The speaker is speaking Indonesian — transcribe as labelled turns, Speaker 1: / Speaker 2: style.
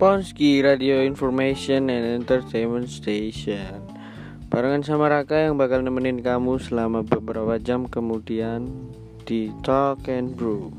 Speaker 1: Ponski Radio Information and Entertainment Station. Barengan sama Raka yang bakal nemenin kamu selama beberapa jam kemudian di Talk and Brew.